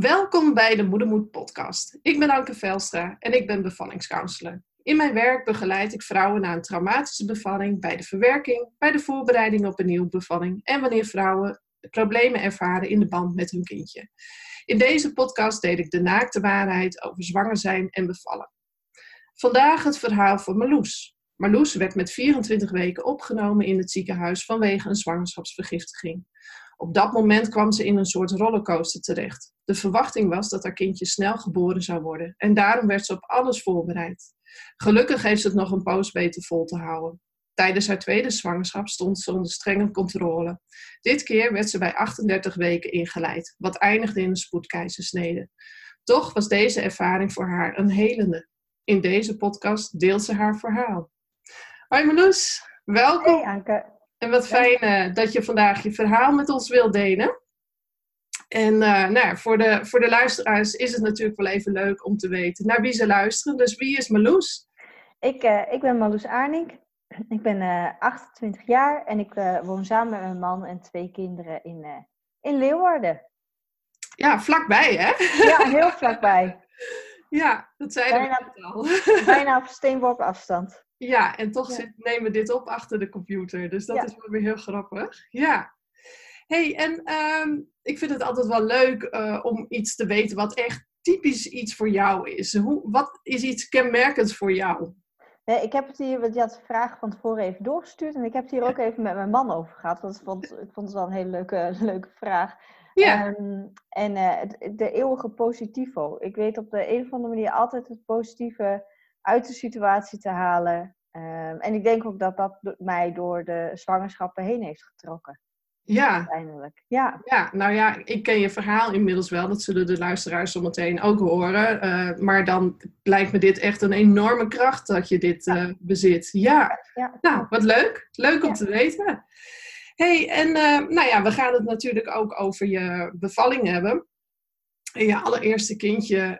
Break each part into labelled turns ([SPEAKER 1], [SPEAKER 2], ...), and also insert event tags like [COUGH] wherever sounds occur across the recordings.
[SPEAKER 1] Welkom bij de Moedermoed podcast. Ik ben Anke Velstra en ik ben bevallingscounselor. In mijn werk begeleid ik vrouwen na een traumatische bevalling bij de verwerking, bij de voorbereiding op een nieuwe bevalling en wanneer vrouwen problemen ervaren in de band met hun kindje. In deze podcast deel ik de naakte waarheid over zwanger zijn en bevallen. Vandaag het verhaal van Marloes. Marloes werd met 24 weken opgenomen in het ziekenhuis vanwege een zwangerschapsvergiftiging. Op dat moment kwam ze in een soort rollercoaster terecht. De verwachting was dat haar kindje snel geboren zou worden en daarom werd ze op alles voorbereid. Gelukkig heeft ze het nog een poos weten vol te houden. Tijdens haar tweede zwangerschap stond ze onder strenge controle. Dit keer werd ze bij 38 weken ingeleid, wat eindigde in een spoedkeizersnede. Toch was deze ervaring voor haar een helende. In deze podcast deelt ze haar verhaal. Hoi Marloes, welkom.
[SPEAKER 2] Hey Anke.
[SPEAKER 1] En wat fijn uh, dat je vandaag je verhaal met ons wilt delen. En uh, nou, voor, de, voor de luisteraars is het natuurlijk wel even leuk om te weten naar wie ze luisteren. Dus wie is Marloes?
[SPEAKER 2] Ik, uh, ik ben Marloes Arnink. Ik ben 28 jaar en ik woon samen met mijn man en twee kinderen in, in Leeuwarden.
[SPEAKER 1] Ja, vlakbij hè?
[SPEAKER 2] Ja, heel vlakbij. [LAUGHS]
[SPEAKER 1] ja, dat bijna, we al. [LAUGHS]
[SPEAKER 2] bijna op steenworp afstand.
[SPEAKER 1] Ja, en toch ja. Zit, nemen we dit op achter de computer. Dus dat ja. is wel weer heel grappig. Ja. hey, en um, ik vind het altijd wel leuk uh, om iets te weten wat echt typisch iets voor jou is. Hoe, wat is iets kenmerkends voor jou?
[SPEAKER 2] Nee, ik heb het hier, want je had de vraag van tevoren even doorgestuurd. En ik heb het hier ook even met mijn man over gehad. Want ik vond, [LAUGHS] ik vond het wel een hele leuke, leuke vraag.
[SPEAKER 1] Ja.
[SPEAKER 2] Um, en uh, de eeuwige positivo. Ik weet op de een of andere manier altijd het positieve uit de situatie te halen. Um, en ik denk ook dat dat mij door de zwangerschappen heen heeft getrokken.
[SPEAKER 1] Ja.
[SPEAKER 2] Uiteindelijk. Ja.
[SPEAKER 1] ja, nou ja, ik ken je verhaal inmiddels wel. Dat zullen de luisteraars zometeen ook horen. Uh, maar dan lijkt me dit echt een enorme kracht dat je dit uh, bezit. Ja.
[SPEAKER 2] ja.
[SPEAKER 1] Nou, wat leuk. Leuk om te weten. hey, en uh, nou ja, we gaan het natuurlijk ook over je bevalling hebben. En je allereerste kindje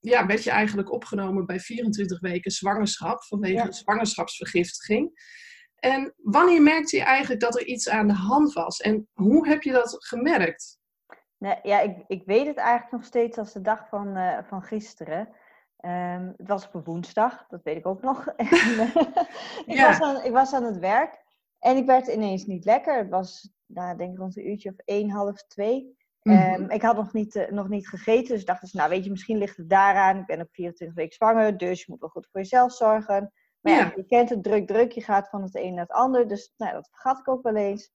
[SPEAKER 1] ja, werd je eigenlijk opgenomen bij 24 weken zwangerschap vanwege ja. een zwangerschapsvergiftiging. En wanneer merkte je eigenlijk dat er iets aan de hand was? En hoe heb je dat gemerkt?
[SPEAKER 2] Nee, ja, ik, ik weet het eigenlijk nog steeds als de dag van, uh, van gisteren. Um, het was op een woensdag, dat weet ik ook nog. [LAUGHS] en, uh, [LAUGHS] ik, ja. was aan, ik was aan het werk en ik werd ineens niet lekker. Het was, nou, denk ik rond een uurtje of één, half twee. Mm-hmm. Um, ik had nog niet, uh, nog niet gegeten, dus dacht dus, nou weet je, misschien ligt het daaraan. Ik ben op 24 weken zwanger, dus je moet wel goed voor jezelf zorgen. Maar ja, ja je kent het druk, druk, je gaat van het een naar het ander. Dus nou, dat vergat ik ook wel eens.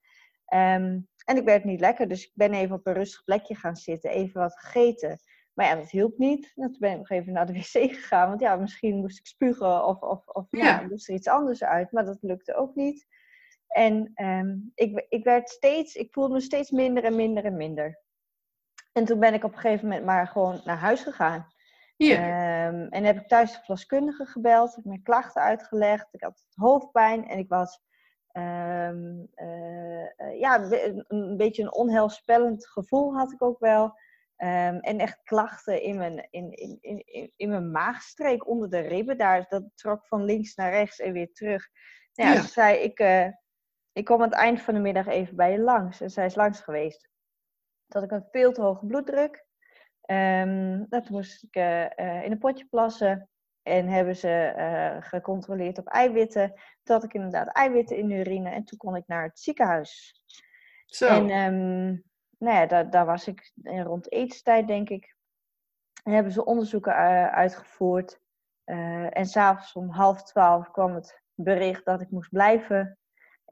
[SPEAKER 2] Um, en ik werd niet lekker, dus ik ben even op een rustig plekje gaan zitten, even wat gegeten. Maar ja, dat hielp niet. En toen ben ik nog even naar de wc [LAUGHS] gegaan, want ja, misschien moest ik spugen of, of, of ja. ja moest er iets anders uit. Maar dat lukte ook niet. En um, ik, ik werd steeds, ik voelde me steeds minder en minder en minder. En toen ben ik op een gegeven moment maar gewoon naar huis gegaan.
[SPEAKER 1] Yeah.
[SPEAKER 2] Um, en heb ik thuis de verloskundige gebeld, heb mijn klachten uitgelegd. Ik had hoofdpijn en ik was um, uh, ja, een, een, beetje een onheilspellend gevoel had ik ook wel. Um, en echt klachten in mijn, in, in, in, in mijn maagstreek onder de ribben. Daar, dat trok van links naar rechts en weer terug. Nou ja, ja. Ze zei, ik, uh, ik kom aan het eind van de middag even bij je langs. En zij is langs geweest dat ik een veel te hoge bloeddruk. Um, dat moest ik uh, uh, in een potje plassen. En hebben ze uh, gecontroleerd op eiwitten. Toen had ik inderdaad eiwitten in de urine. En toen kon ik naar het ziekenhuis.
[SPEAKER 1] Zo.
[SPEAKER 2] En um, nou ja, daar, daar, was ik rond etenstijd, denk ik. En hebben ze onderzoeken uitgevoerd. en s'avonds om half twaalf kwam het bericht dat ik moest blijven.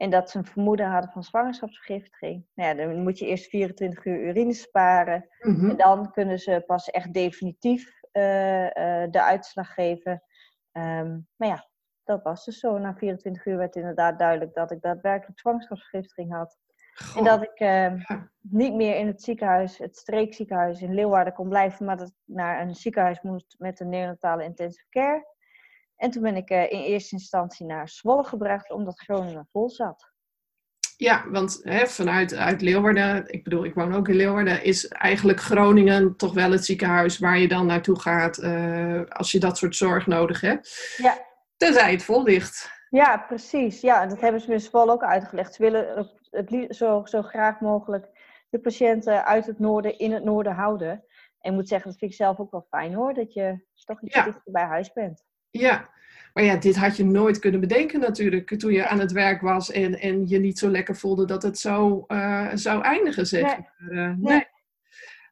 [SPEAKER 2] En dat ze een vermoeden hadden van zwangerschapsvergiftiging. Nou ja, dan moet je eerst 24 uur urine sparen.
[SPEAKER 1] Mm-hmm.
[SPEAKER 2] En dan kunnen ze pas echt definitief uh, uh, de uitslag geven. Um, maar ja, dat was dus zo. Na 24 uur werd inderdaad duidelijk dat ik daadwerkelijk zwangerschapsvergiftiging had.
[SPEAKER 1] Goh.
[SPEAKER 2] En dat ik uh, niet meer in het ziekenhuis, het streekziekenhuis in Leeuwarden kon blijven. Maar dat ik naar een ziekenhuis moest met een neonatale intensive care. En toen ben ik uh, in eerste instantie naar Zwolle gebracht, omdat Groningen vol zat.
[SPEAKER 1] Ja, want hè, vanuit uit Leeuwarden, ik bedoel, ik woon ook in Leeuwarden, is eigenlijk Groningen toch wel het ziekenhuis waar je dan naartoe gaat uh, als je dat soort zorg nodig hebt.
[SPEAKER 2] Ja.
[SPEAKER 1] Tenzij het vol ligt.
[SPEAKER 2] Ja, precies. Ja, dat hebben ze in Zwolle ook uitgelegd. Ze willen het zo, zo graag mogelijk de patiënten uit het noorden in het noorden houden. En ik moet zeggen, dat vind ik zelf ook wel fijn hoor, dat je toch iets dichter bij huis bent.
[SPEAKER 1] Ja, maar ja, dit had je nooit kunnen bedenken natuurlijk toen je aan het werk was en, en je niet zo lekker voelde dat het zo uh, zou eindigen, zeg nee. maar. nee.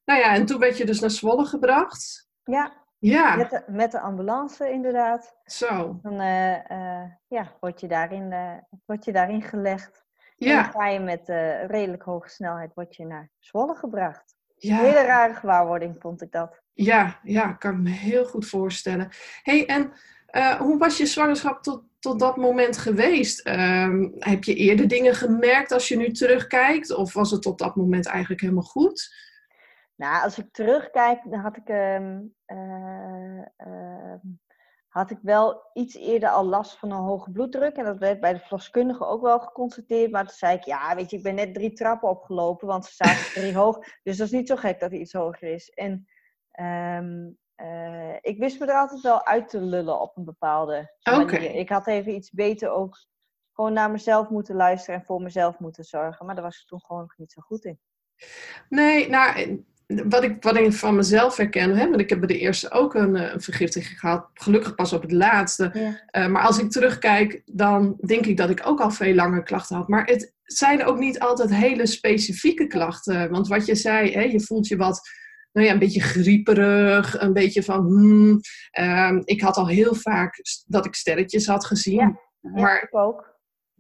[SPEAKER 1] Nou ja, en toen werd je dus naar Zwolle gebracht.
[SPEAKER 2] Ja, ja. Met, de, met de ambulance inderdaad.
[SPEAKER 1] Zo.
[SPEAKER 2] Dan uh, uh, ja, word, je daarin, word je daarin gelegd. Ja. En dan ga je met redelijk hoge snelheid word je naar Zwolle gebracht. Ja. Een hele rare gewaarwording vond ik dat.
[SPEAKER 1] Ja, ja, kan ik me heel goed voorstellen. hey, en hoe was je zwangerschap tot, tot dat moment geweest? Ehm, heb je eerder dingen gemerkt als je nu terugkijkt? Of was het tot dat moment eigenlijk helemaal goed?
[SPEAKER 2] Nou, als ik terugkijk, dan had ik, uh, uh, had ik wel iets eerder al last van een hoge bloeddruk. En dat werd bij de verloskundige ook wel geconstateerd. Maar toen zei ik, ja, weet je, ik ben net drie trappen opgelopen, want ze zaten [LAUGHS] drie hoog. Dus dat is niet zo gek dat hij iets hoger is. En um, ik wist me er altijd wel uit te lullen op een bepaalde manier. Ik had even iets beter ook gewoon naar mezelf moeten luisteren en voor mezelf moeten zorgen. Maar daar was ik toen gewoon nog niet zo goed in.
[SPEAKER 1] Nee, nou, wat ik, wat ik van mezelf herken, hè, want ik heb bij de eerste ook een, eh, een vergiftiging gehad, gelukkig pas op het laatste. Uh, maar als ik terugkijk, dan denk ik dat ik ook al veel langer klachten had. Maar het zijn ook niet altijd hele specifieke klachten. Want wat je zei, hè, je voelt je wat, nou ja, een beetje grieperig, een beetje van, hmm, uh, ik had al heel vaak dat ik sterretjes had gezien. Ja, maar
[SPEAKER 2] ik ook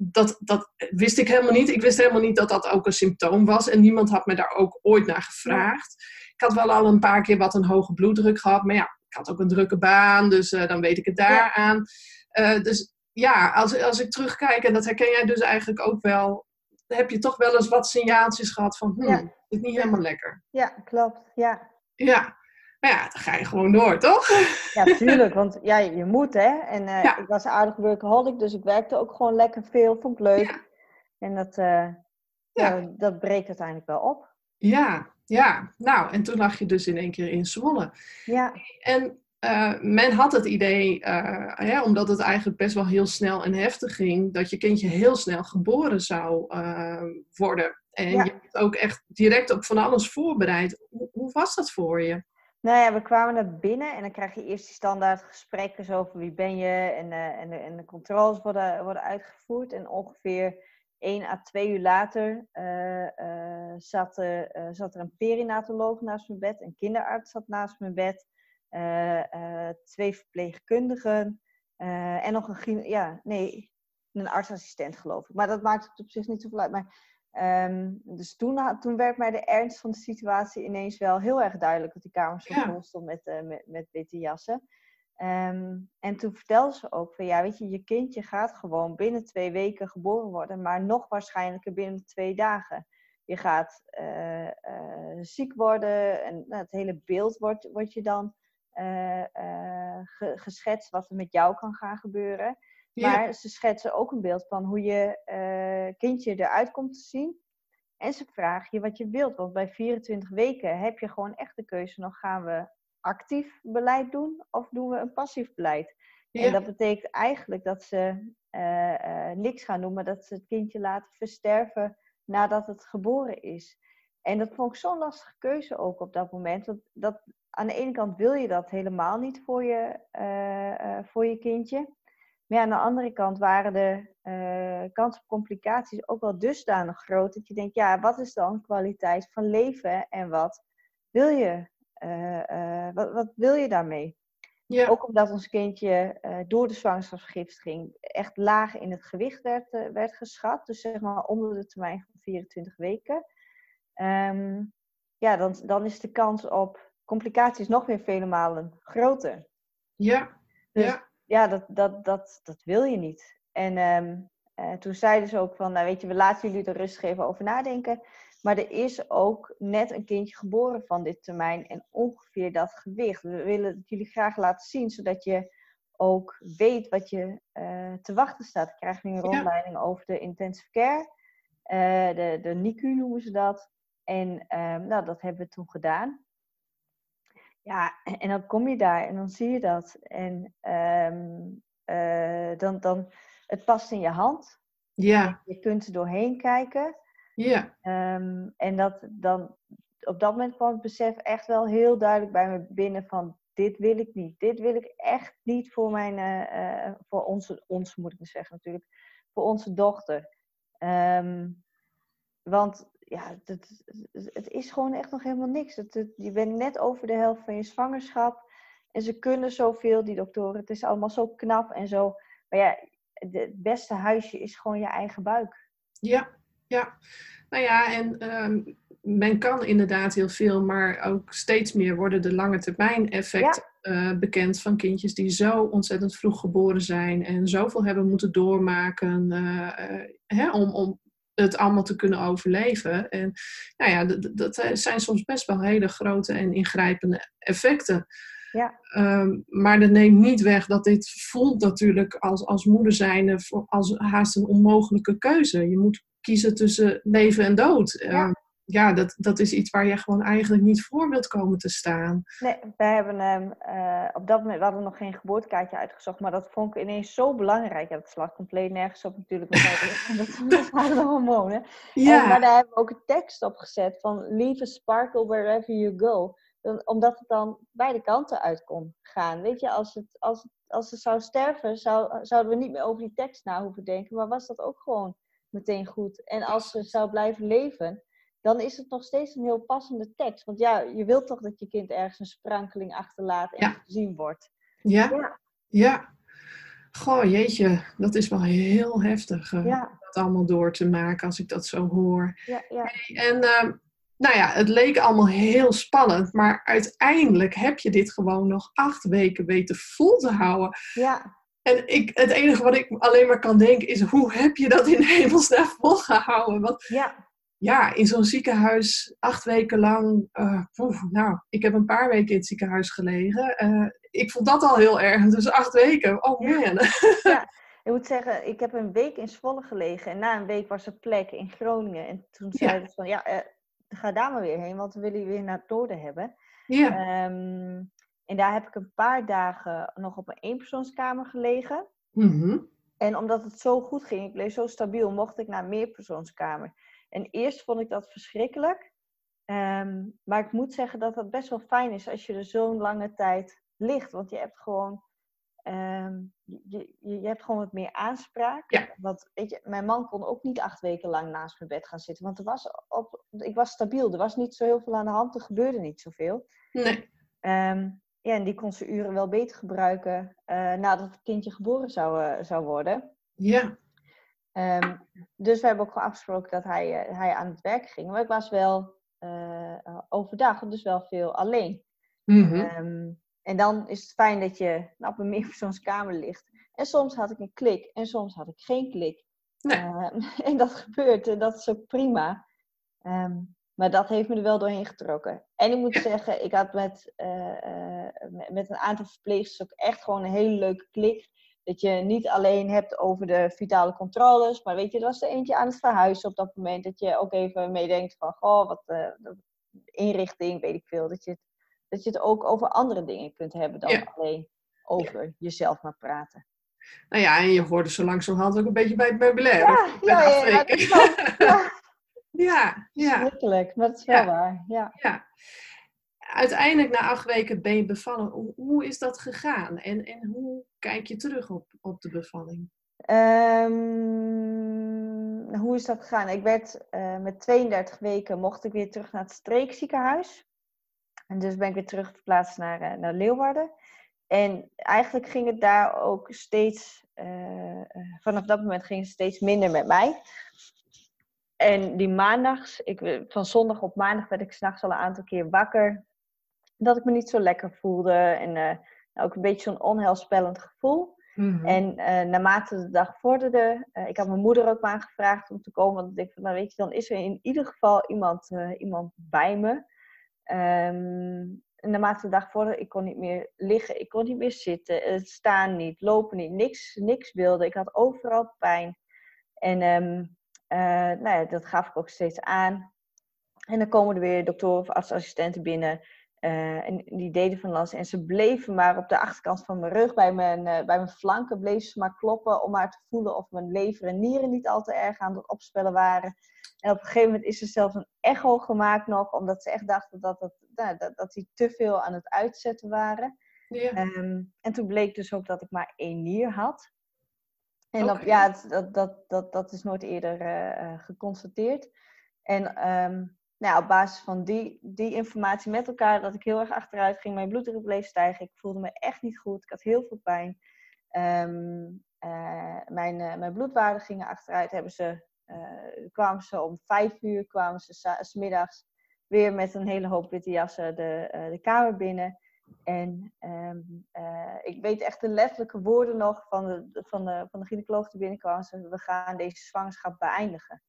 [SPEAKER 1] dat, dat wist ik helemaal niet. Ik wist helemaal niet dat dat ook een symptoom was. En niemand had me daar ook ooit naar gevraagd. Ik had wel al een paar keer wat een hoge bloeddruk gehad. Maar ja, ik had ook een drukke baan. Dus uh, dan weet ik het daaraan. Ja. Uh, dus ja, als, als ik terugkijk, en dat herken jij dus eigenlijk ook wel. Heb je toch wel eens wat signaaltjes gehad van, hm, ja. is niet helemaal lekker.
[SPEAKER 2] Ja, klopt. Ja.
[SPEAKER 1] Ja, maar ja, dan ga je gewoon door, toch?
[SPEAKER 2] Ja, tuurlijk. Want ja, je moet, hè. En uh, ik was aardig workaholic, dus ik werkte ook gewoon lekker veel. Vond ik leuk. Ja. En dat, uh, ja. dat breekt uiteindelijk wel op.
[SPEAKER 1] Ja, ja. Nou, en toen lag je dus in één keer in Zwolle.
[SPEAKER 2] Ja.
[SPEAKER 1] En uh, men had het idee, ja, omdat het eigenlijk best wel heel snel en heftig ging, dat je kindje heel snel geboren zou worden. En ja. je hebt ook echt direct op van alles voorbereid. Hoe, hoe was dat voor je?
[SPEAKER 2] Nou ja, we kwamen naar binnen en dan krijg je eerst die standaard gesprekken over wie ben je en, en, de, en de controles worden, worden uitgevoerd. En ongeveer 1 à 2 uur later zat, zat, er een perinatoloog naast mijn bed, een kinderarts zat naast mijn bed, twee verpleegkundigen en nog een, ja, nee, een artsassistent geloof ik. Maar dat maakt het op zich niet zoveel uit. Maar Um, dus toen, toen werd mij de ernst van de situatie ineens wel heel erg duidelijk. Dat die kamer zo vol stond met, uh, met, met witte jassen. Um, en toen vertelde ze ook van ja, weet je, je kindje gaat gewoon binnen twee weken geboren worden, maar nog waarschijnlijker binnen twee dagen. Je gaat uh, uh, ziek worden en nou, het hele beeld wordt, wordt je dan geschetst wat er met jou kan gaan gebeuren. Maar ze schetsen ook een beeld van hoe je uh, kindje eruit komt te zien. En ze vragen je wat je wilt. Want bij 24 weken heb je gewoon echt de keuze. Nog gaan we actief beleid doen of doen we een passief beleid? En dat betekent eigenlijk dat ze uh, uh, niks gaan doen, maar dat ze het kindje laten versterven nadat het geboren is. En dat vond ik zo'n lastige keuze ook op dat moment. Want dat, aan de ene kant wil je dat helemaal niet voor je, voor je kindje. Maar ja, aan de andere kant waren de uh, kansen op complicaties ook wel dusdanig groot dat je denkt, ja, wat is dan kwaliteit van leven en wat wil je, uh, wat, wat, wil je daarmee? Ja. Ook omdat ons kindje door de zwangerschapsvergiftiging echt laag in het gewicht werd, werd geschat, dus zeg maar onder de termijn van 24 weken. Um, ja, dan, dan is de kans op complicaties nog weer vele malen groter.
[SPEAKER 1] Ja, dus, ja
[SPEAKER 2] ja, dat, dat, dat, dat wil je niet. En um, uh, toen zeiden ze ook van, nou weet je, we laten jullie er rustig even over nadenken. Maar er is ook net een kindje geboren van dit termijn en ongeveer dat gewicht. We willen het jullie graag laten zien, zodat je ook weet wat je uh, te wachten staat. Ik krijg nu een rondleiding over de intensive care. Uh, de, de NICU noemen ze dat. En um, nou, dat hebben we toen gedaan. Ja, en dan kom je daar en dan zie je dat. En um, uh, dan, dan, het past in je hand.
[SPEAKER 1] Ja.
[SPEAKER 2] Je kunt er doorheen kijken.
[SPEAKER 1] Ja.
[SPEAKER 2] Ehm, en dat dan, op dat moment kwam het besef echt wel heel duidelijk bij me binnen van dit wil ik niet. Dit wil ik echt niet voor mijn, uh, voor onze, ons moet ik zeggen natuurlijk, voor onze dochter. Ehm, want ja, het, het is gewoon echt nog helemaal niks. Het, je bent net over de helft van je zwangerschap. En ze kunnen zoveel, die doktoren. Het is allemaal zo knap en zo. Maar ja, het beste huisje is gewoon je eigen buik.
[SPEAKER 1] Ja, ja. Nou ja, en ehm, men kan inderdaad heel veel, maar ook steeds meer worden de lange termijn effecten eh, bekend van kindjes die zo ontzettend vroeg geboren zijn en zoveel hebben moeten doormaken uh, hè, om, om het allemaal te kunnen overleven. En nou ja, dat zijn soms best wel hele grote en ingrijpende effecten.
[SPEAKER 2] Ja.
[SPEAKER 1] Ehm, maar dat neemt niet weg dat dit voelt natuurlijk als, als moeder zijnde als haast een onmogelijke keuze. Je moet kiezen tussen leven en dood. Ja. Ehm, ja, dat, dat is iets waar je gewoon eigenlijk niet voor wilt komen te staan.
[SPEAKER 2] Nee, wij hebben uh, op dat moment, we hadden nog geen geboortekaartje uitgezocht, maar dat vond ik ineens zo belangrijk. Ja, dat slaat compleet nergens op natuurlijk, want dat waren de hormonen. Ja. En, maar daar hebben we ook een tekst op gezet van leave a sparkle wherever you go. Omdat het dan beide kanten uit kon gaan. Weet je, als het, als als het zou sterven, zou, zouden we niet meer over die tekst na hoeven denken, maar was dat ook gewoon meteen goed. En als ze zou blijven leven, dan is het nog steeds een heel passende tekst. Want ja, je wilt toch dat je kind ergens een sprankeling achterlaat en gezien wordt.
[SPEAKER 1] Ja. ja. ja. Goh, jeetje, dat is wel heel heftig. Uh, ja. Dat allemaal door te maken als ik dat zo hoor.
[SPEAKER 2] Ja,
[SPEAKER 1] en uh, nou ja, het leek allemaal heel spannend, maar uiteindelijk heb je dit gewoon nog acht weken weten vol te houden.
[SPEAKER 2] Ja.
[SPEAKER 1] En ik, het enige wat ik alleen maar kan denken is, hoe heb je dat in hemelsnaam volgehouden? Want
[SPEAKER 2] ja
[SPEAKER 1] ja, in zo'n ziekenhuis acht weken lang. Uh, nou, ik heb een paar weken in het ziekenhuis gelegen. Uh, ik vond dat al heel erg. Dus acht weken. Oh man.
[SPEAKER 2] Ja, [LAUGHS] ik moet zeggen, ik heb een week in Zwolle gelegen. En na een week was er plek in Groningen. En toen zeiden ze van, ja, uh, ga daar maar weer heen. Want we willen je weer naar het noorden hebben.
[SPEAKER 1] Ja.
[SPEAKER 2] Um, en daar heb ik een paar dagen nog op een eenpersoonskamer gelegen.
[SPEAKER 1] Mm
[SPEAKER 2] En omdat het zo goed ging, ik bleef zo stabiel, mocht ik naar een meerpersoonskamer. En eerst vond ik dat verschrikkelijk. Ehm, maar ik moet zeggen dat het best wel fijn is als je er zo'n lange tijd ligt. Want je hebt gewoon, ehm, je, je, je, hebt gewoon wat meer aanspraak.
[SPEAKER 1] Ja.
[SPEAKER 2] Want weet je, mijn man kon ook niet acht weken lang naast mijn bed gaan zitten. Want er was op, ik was stabiel. Er was niet zo heel veel aan de hand. Er gebeurde niet zoveel.
[SPEAKER 1] Nee.
[SPEAKER 2] Um, ja, en die kon zijn uren wel beter gebruiken uh, nadat het kindje geboren zou, uh, zou worden.
[SPEAKER 1] Ja.
[SPEAKER 2] Um, dus we hebben ook gewoon afgesproken dat hij, uh, hij aan het werk ging. Maar ik was wel uh, overdag, dus wel veel alleen.
[SPEAKER 1] Mm -hmm. um,
[SPEAKER 2] en dan is het fijn dat je nou, op een meerpersoonskamer ligt. En soms had ik een klik en soms had ik geen klik.
[SPEAKER 1] Nee.
[SPEAKER 2] Um, [LAUGHS] en dat gebeurt en dat is ook prima. maar dat heeft me er wel doorheen getrokken. En ik moet zeggen, ik had met, uh, met een aantal verpleegsters ook echt gewoon een hele leuke klik. Dat je niet alleen hebt over de vitale controles, maar weet je, er was er eentje aan het verhuizen op dat moment. Dat je ook even meedenkt van, goh, wat uh, inrichting, weet ik veel. Dat je, het, dat je het ook over andere dingen kunt hebben dan ja. alleen over ja. jezelf maar praten.
[SPEAKER 1] Nou ja, en je hoorde zo langzamerhand ook een beetje bij het meubilair.
[SPEAKER 2] Ja, ja, ja, ja, dat is wel, [LAUGHS] ja.
[SPEAKER 1] ja, ja.
[SPEAKER 2] Maar dat is wel waar. Ja.
[SPEAKER 1] ja uiteindelijk na acht weken ben je bevallen. Hoe is dat gegaan? En, en hoe kijk je terug op, op de bevalling?
[SPEAKER 2] Um, hoe is dat gegaan? Ik werd uh, met 32 weken mocht ik weer terug naar het streekziekenhuis. En dus ben ik weer terug verplaatst naar, uh, naar Leeuwarden. En eigenlijk ging het daar ook steeds, uh, vanaf dat moment ging het steeds minder met mij. En die maandags, ik, van zondag op maandag werd ik s'nachts al een aantal keer wakker dat ik me niet zo lekker voelde. En uh, ook een beetje zo'n onheilspellend gevoel.
[SPEAKER 1] Mm-hmm.
[SPEAKER 2] En uh, naarmate de dag vorderde, uh, ik had mijn moeder ook maar gevraagd om te komen. Want ik dacht van, nou weet je, dan is er in ieder geval iemand, iemand bij me. Um, en naarmate de dag vorderde, ik kon niet meer liggen, ik kon niet meer zitten, staan niet, lopen niet, niks, niks wilde. Ik had overal pijn. En um, nou ja, dat gaf ik ook steeds aan. En dan komen er weer doktoren of artsassistenten binnen Uh, en die deden van alles. En ze bleven maar op de achterkant van mijn rug, bij mijn, uh, bij mijn flanken, bleven ze maar kloppen om maar te voelen of mijn lever en nieren niet al te erg aan het opspellen waren. En op een gegeven moment is er zelfs een echo gemaakt nog, omdat ze echt dachten dat, het, nou, dat, dat die te veel aan het uitzetten waren. Ja. Um, en toen bleek dus ook dat ik maar één nier had. En okay. dat, ja, dat, dat, dat, dat is nooit eerder uh, geconstateerd. En um, nou, op basis van die, die informatie met elkaar, dat ik heel erg achteruit ging, mijn bloeddruk bleef stijgen. Ik voelde me echt niet goed. Ik had heel veel pijn. Um, uh, mijn, uh, mijn bloedwaarden gingen achteruit. Hebben ze, uh, kwamen ze om vijf uur, kwamen ze s middags weer met een hele hoop witte jassen de, de kamer binnen. En um, ik weet echt de letterlijke woorden nog van de, van de, van de gynaecoloog die binnenkwam. Ze, we gaan deze zwangerschap beëindigen.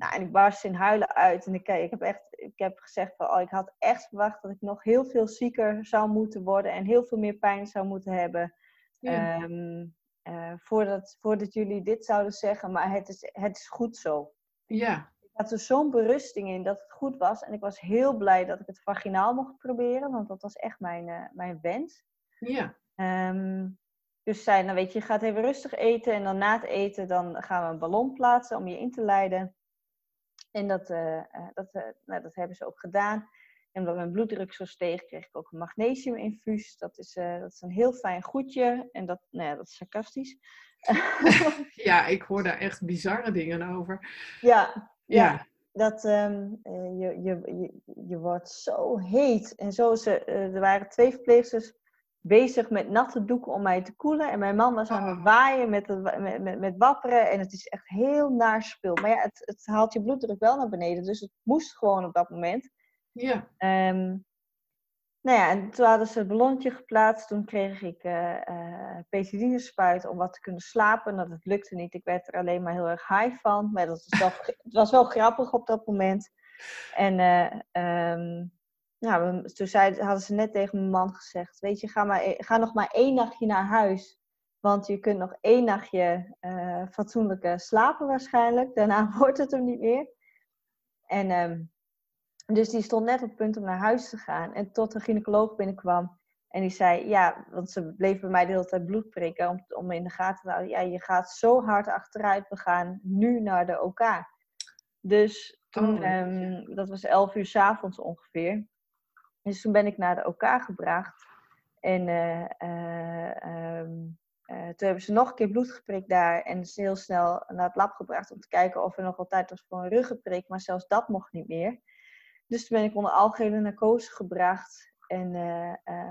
[SPEAKER 2] Nou, en ik barst in huilen uit. En ik, ik, heb echt, ik heb gezegd van, oh, ik had echt verwacht dat ik nog heel veel zieker zou moeten worden en heel veel meer pijn zou moeten hebben. Ja. Um, uh, voordat, voordat jullie dit zouden zeggen, maar het is, het is goed zo.
[SPEAKER 1] Ja.
[SPEAKER 2] Ik had er zo'n berusting in dat het goed was. En ik was heel blij dat ik het vaginaal mocht proberen, want dat was echt mijn, uh, mijn wens.
[SPEAKER 1] Ja.
[SPEAKER 2] Um, dus zei, nou weet je, je gaat even rustig eten en dan na het eten dan gaan we een ballon plaatsen om je in te leiden. En dat, uh, dat, uh, nou, dat hebben ze ook gedaan. En omdat mijn bloeddruk zo steeg, kreeg ik ook een magnesiuminfuus. Dat is, uh, dat is een heel fijn goedje. En dat, nou ja, dat is sarcastisch. [LAUGHS]
[SPEAKER 1] ja, ik hoor daar echt bizarre dingen over.
[SPEAKER 2] Ja, ja. ja dat um, je, je, je, je wordt zo heet. En zo ze, er waren twee verpleegsters bezig met natte doeken om mij te koelen. En mijn man was aan het ah. waaien met, met, met, met, wapperen. En het is echt heel naar spul. Maar ja, het, het, haalt je bloeddruk wel naar beneden. Dus het moest gewoon op dat moment.
[SPEAKER 1] Ja.
[SPEAKER 2] Um, nou ja, en toen hadden ze het ballonnetje geplaatst. Toen kreeg ik uh, uh, penicillinespuit om wat te kunnen slapen. Dat het lukte niet. Ik werd er alleen maar heel erg high van. Maar dat was wel, [LAUGHS] het was wel grappig op dat moment. En uh, um, nou, toen zei, hadden ze net tegen mijn man gezegd: Weet je, ga, maar, e-, ga nog maar één nachtje naar huis. Want je kunt nog één nachtje uh, fatsoenlijk slapen waarschijnlijk. Daarna [LAUGHS] wordt het er niet meer. En um, dus die stond net op het punt om naar huis te gaan. En tot de gynaecoloog binnenkwam. En die zei, ja, want ze bleef bij mij de hele tijd bloed prikken. Om, om in de gaten te houden. Ja, je gaat zo hard achteruit. We gaan nu naar de OK. Dus toen, oh, um, dat was 11 uur s avonds ongeveer. Dus toen ben ik naar de OK gebracht. En uh, uh, um, uh, toen hebben ze nog een keer bloed geprikt daar. En is heel snel naar het lab gebracht om te kijken of er nog wel tijd was voor een ruggeprik. Maar zelfs dat mocht niet meer. Dus toen ben ik onder algehele narcose gebracht. En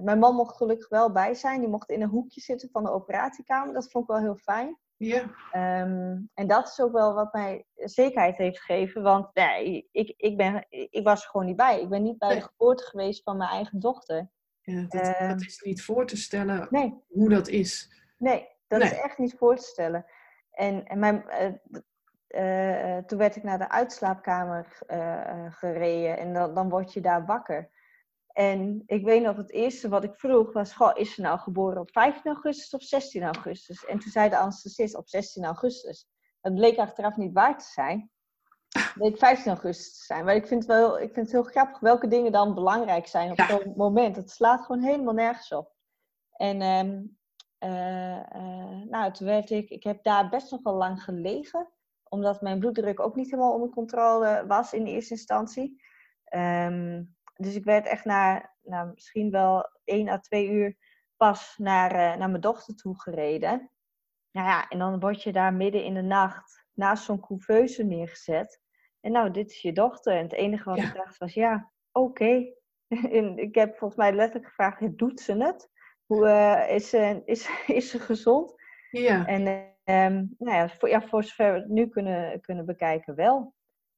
[SPEAKER 2] mijn man mocht gelukkig wel bij zijn. Die mocht in een hoekje zitten van de operatiekamer. Dat vond ik wel heel fijn.
[SPEAKER 1] Ja.
[SPEAKER 2] Um, en dat is ook wel wat mij zekerheid heeft gegeven. Want nee, ik, ik, ben, ik was er gewoon niet bij. Ik ben niet bij de geboorte geweest van mijn eigen dochter.
[SPEAKER 1] Ja, dat, uh, dat is niet voor te stellen
[SPEAKER 2] nee.
[SPEAKER 1] hoe dat is.
[SPEAKER 2] Nee, dat nee. is echt niet voor te stellen. En, en mijn, uh, toen werd ik naar de uitslaapkamer gereden. En dan, dan word je daar wakker. En ik weet nog, het eerste wat ik vroeg was: goh, is ze nou geboren op 15 augustus of 16 augustus? En toen zei de anesthesist op 16 augustus. Dat bleek achteraf niet waar te zijn. Het bleek 15 augustus te zijn. Maar ik vind, wel, ik vind het heel grappig welke dingen dan belangrijk zijn op ja. zo'n moment. Het slaat gewoon helemaal nergens op. En um, uh, uh, nou, toen werd ik, ik heb daar best nog wel lang gelegen. Omdat mijn bloeddruk ook niet helemaal onder controle was in eerste instantie. Um, dus ik werd echt na nou, misschien wel één à twee uur pas naar, uh, naar mijn dochter toe gereden. Nou ja, en dan word je daar midden in de nacht naast zo'n couveuse neergezet. En nou, dit is je dochter. En het enige wat ja. ik dacht was, ja, oké. [LAUGHS] Okay. ik heb volgens mij letterlijk gevraagd, doet ze het? Hoe, uh, is, ze, is, [LAUGHS] is ze gezond?
[SPEAKER 1] Ja.
[SPEAKER 2] En um, nou ja, voor, ja, voor zover we het nu kunnen, kunnen bekijken wel.